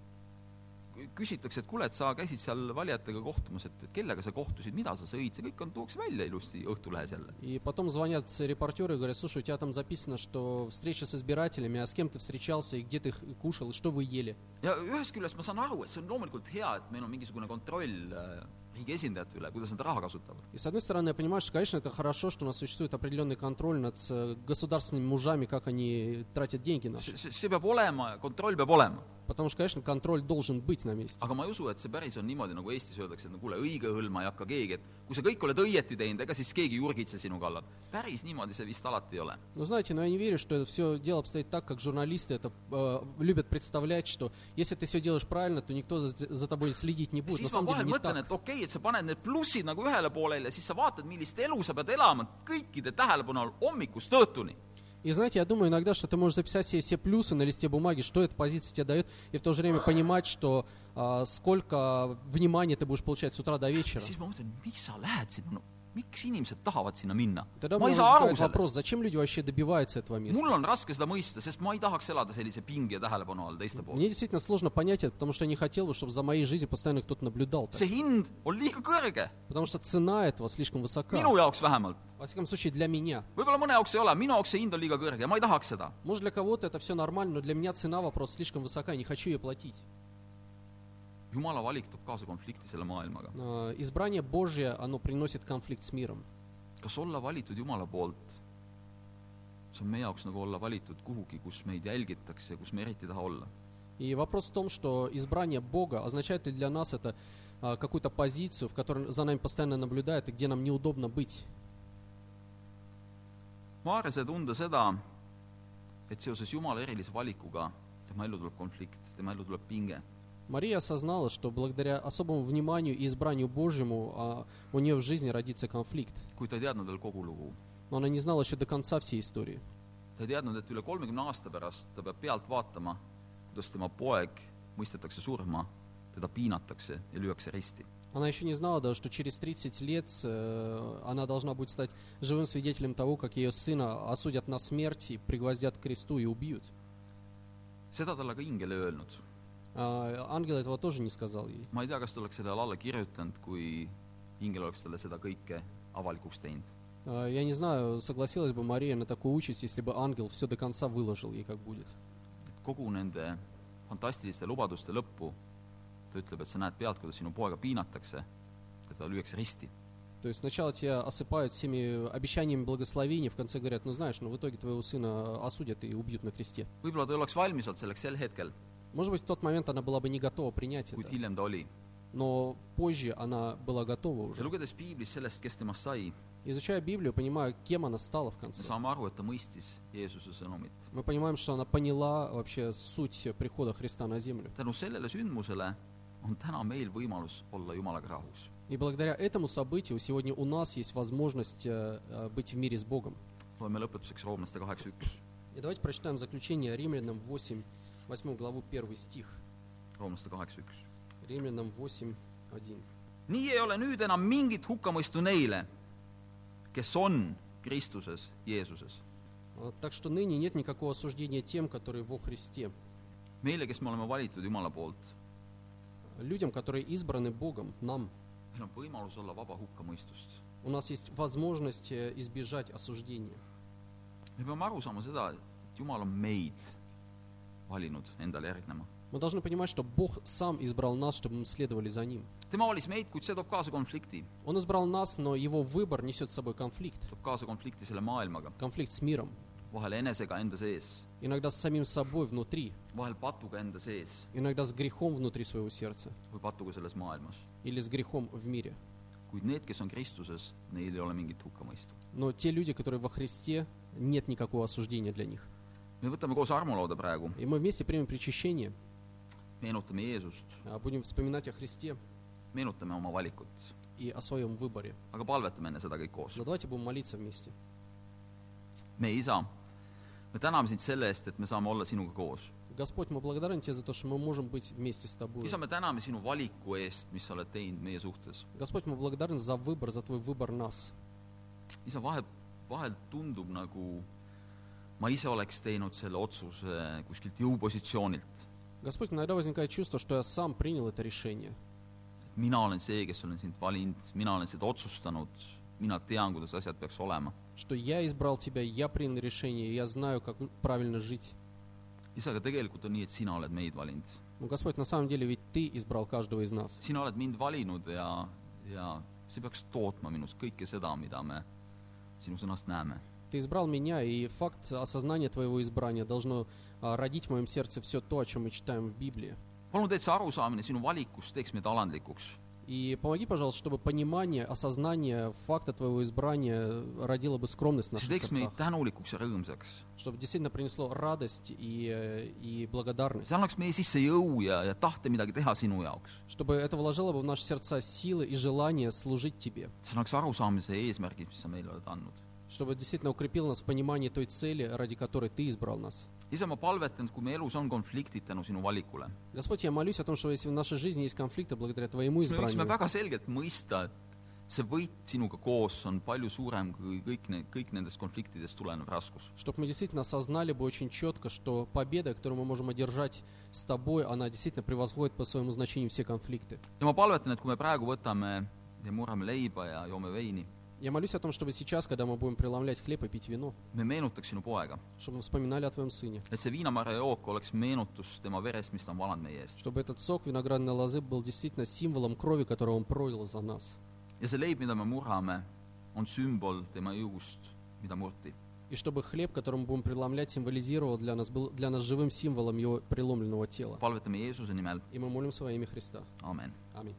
küsitakse , et kuule , et sa käisid seal valijatega kohtumas , et , et kellega sa kohtusid , mida sa sõid , see kõik on , tuuakse välja ilusti Õhtulehes jälle . И потом звонят репортеры и говорят, слушай, у тебя там записано, что встреча с избирателями, а с кем ты встречался и где ты их кушал, и что вы ели. ja ühest küljest ma saan aru , et see on loomulikult hea , et meil on mingisugune kontroll äh, riigi esindajate üle , kuidas nad raha kasutavad . И с одной стороны, я понимаю, что, конечно, это хорошо, что у нас существует определенный контроль над э, государственными мужами, как они тратят деньги наши. see , see peab olema , kontroll peab olema . Потому что, конечно, контроль должен быть на месте. aga ma ei usu , et see päris on niimoodi , nagu Eestis öeldakse , et no kuule , õige hõlma ei hakka keegi , et kui sa kõik oled õieti teinud , ega siis keegi ei urgitse sinu kallal . päris niimoodi see vist alati ei ole . Но знаете, но я не верю, что это все дело обстоит так, как журналисты это э, любят представлять, что если ты все делаешь правильно, то никто за, за тобой следить не будет. На siis ma самом деле vahel не mõtlen , так. et okei okay, , et sa paned need plussid nagu ühele poolele ja siis sa vaatad , millist elu sa pead elama kõikide tähelepanu all hommikust õhtuni . И знаете, я думаю иногда, что ты можешь записать себе все плюсы на листе бумаги, что эта позиция тебе дает, и в то же время понимать, что а, сколько внимания ты будешь получать с утра до вечера. miks inimesed tahavad sinna minna? ma ei saa aru sellest. mul on raske seda mõista, sest ma ei tahaks elada sellise pinge ja tähelepanu all teiste poolt. see hind on liiga kõrge. minu jaoks vähemalt. võib-olla mõne jaoks ei ole, minu jaoks see hind on liiga kõrge ja ma ei tahaks seda. jumala valik toob kaasa konflikti selle maailmaga А, Избрание Божье, оно приносит конфликт с миром. kas olla valitud jumala poolt see on meie jaoks nagu olla valitud kuhugi kus meid jälgitakse ja kus me eriti ei taha olla И вопрос в том, что избрание Бога означает ли для нас это а, какую-то позицию, в которой за нами постоянно наблюдают и где нам неудобно быть. Maarja sai tunda seda, et seoses Jumala erilise valikuga tema ellu tuleb konflikt, tema ellu tuleb pinge. Мария осознала, что благодаря особому вниманию и избранию Божьему а, у нее в жизни родится конфликт. kuid ta ei teadnud veel kogu lugu. Но она не знала еще до конца всей истории. ta ei teadnud, et üle kolmekümne aasta pärast ta peab pealt vaatama, kuidas tema poeg mõistetakse surma, teda piinatakse ja lüüakse risti. Она еще не знала даже, что через 30 лет э, она должна будет стать живым свидетелем того, как ее сына осудят на смерть, и пригвоздят к кресту и убьют. seda talle ka ingel ei öelnud. А, ангел этого тоже не сказал ей. ma ei tea, kas ta oleks sellele alla kirjutanud, kui ingel oleks talle seda kõike avalikuks teinud. А, Я не знаю, согласилась бы Мария на такую участь, если бы ангел все до конца выложил ей, как будет. kogu nende fantastiliste lubaduste lõppu ta ütleb, et sa näed pealt, kuidas sinu poega piinatakse teda lüüakse risti. То есть сначала тебя осыпают всеми обещаниями благословения, в конце говорят, ну знаешь, ну в итоге твоего сына осудят и убьют на кресте. võib-olla ta ei oleks valmis olnud selleks sel hetkel, Может быть, в тот момент она была бы не готова принять kuid это, hiljem ta oli. но позже она была готова ja уже. lugedes piiblis sellest, kes temast sai, Изучая Библию, понимая, кем она стала в me конце. saame aru, et ta mõistis Jeesuse sõnumit. Мы понимаем, что она поняла вообще суть прихода Христа на землю. tänu sellele sündmusele on täna meil võimalus olla Jumalaga rahus. И благодаря этому событию сегодня у нас есть возможность э, э, быть в мире с Богом. loeme lõpetuseks Roomlaste kaheksa üks. И давайте прочитаем заключение Римлянам 8, 8 главу 1 стих. Roomlaste kaheksa üks. Римлянам 8, 1. nii ei ole nüüd enam mingit hukkamõistu neile, kes on Kristuses Jeesuses. А, Так что ныне нет никакого осуждения тем, которые во Христе. meile, kes me oleme valitud Jumala poolt, Людям, которые избраны Богом, нам, meil on võimalus olla vaba hukkamõistust. у нас есть возможность э, избежать осуждения. me peame aru saama seda, et Jumal on meid valinud endale järgnema. Мы должны понимать, что Бог сам избрал нас, чтобы мы следовали за Ним. tema valis meid, kuid see toob kaasa konflikti. Он избрал нас, но Его выбор несет с собой конфликт. toob kaasa konflikti selle maailmaga, Конфликт с миром. vahel enesega enda sees, Иногда с самим собой внутри. vahel patuga enda sees Иногда с грехом внутри своего сердца. või patuga selles maailmas. Или с грехом в мире. kuid need, kes on Kristuses, neil ei ole mingit hukkamõistu. Но те люди, которые во Христе, нет никакого осуждения для них. me võtame koos armulauda praegu, И мы вместе примем причащение, meenutame Jeesust, а, будем вспоминать о Христе meenutame oma valikut, и о своем выборе. aga palvetame enne seda kõik koos. Но давайте будем молиться вместе. meie isa, me täname sind selle eest, et me saame olla sinuga koos. Господь, мы благодарны Тебе за то, что мы можем быть вместе с Тобой. isa, me täname sinu valiku eest, mis sa oled teinud meie suhtes. Господь, мы благодарны за выбор, за Твой выбор нас. isa, vahe, vahel tundub nagu ma ise oleks teinud selle otsuse kuskilt jõupositsioonilt. Господь, иногда возникает чувство, что я сам принял это решение. et mina olen see, kes olen sind valinud, mina olen seda otsustanud, mina tean, kuidas asjad peaks olema. Что я избрал Тебя, я принял решение, и я знаю, как правильно жить. isa, aga tegelikult on nii, et sina oled meid valinud. Но, Господь, на самом деле ведь Ты избрал каждого из нас. sina oled mind valinud ja, ja see peaks tootma minus kõike seda, mida me sinu sõnast näeme. Ты избрал меня, и факт осознания Твоего избрания должно а, родить в моем сердце все то, о чем мы читаем в Библии. palun teed see arusaamine sinu valikust teeks meid alandlikuks. И помоги, пожалуйста, чтобы понимание, осознание факта Твоего избрания родило бы скромность в see наших teeks meid сердцах. tänulikuks ja rõõmsaks. Чтобы действительно принесло радость и, э, и благодарность. see annaks meie sisse jõu ja, ja tahte midagi teha sinu jaoks. Чтобы это вложило бы в наши сердца силы и желание служить Тебе. see annaks arusaamise eesmärgid, mis sa meile oled andnud. Чтобы действительно укрепил нас в понимании той цели, ради которой Ты избрал нас. isa, ma palvetan, et kui meie elus on konfliktid tänu sinu valikule, Господь, я молюсь о том, что если в нашей жизни есть конфликты благодаря Твоему siis me võiksime избранию, väga selgelt mõista, et see võit sinuga koos on palju suurem kui kõik need, kõik nendest konfliktidest tulenev raskus. Чтобы мы действительно осознали бы очень четко, что победа, которую мы можем одержать с тобой, она действительно превосходит по своему значению все конфликты. ja ma palvetan, et kui me praegu võtame ja murrame leiba ja joome veini, Я молюсь о том, чтобы сейчас, когда мы будем преломлять хлеб и пить вино, me meenutaks sinu poega . чтобы мы вспоминали о твоем сыне, et see viinamarja jook oleks meenutus tema verest , mis ta on valanud meie eest . чтобы этот сок виноградной лозы был действительно символом крови, которую он пролил за нас. ja see leib , mida me murrame , on sümbol tema jõust , mida murti . И чтобы хлеб, который мы будем преломлять, символизировал для нас, был для нас живым символом его преломленного тела. palvetame Jeesuse nimel , И мы молимся во имя Христа. amen . Аминь.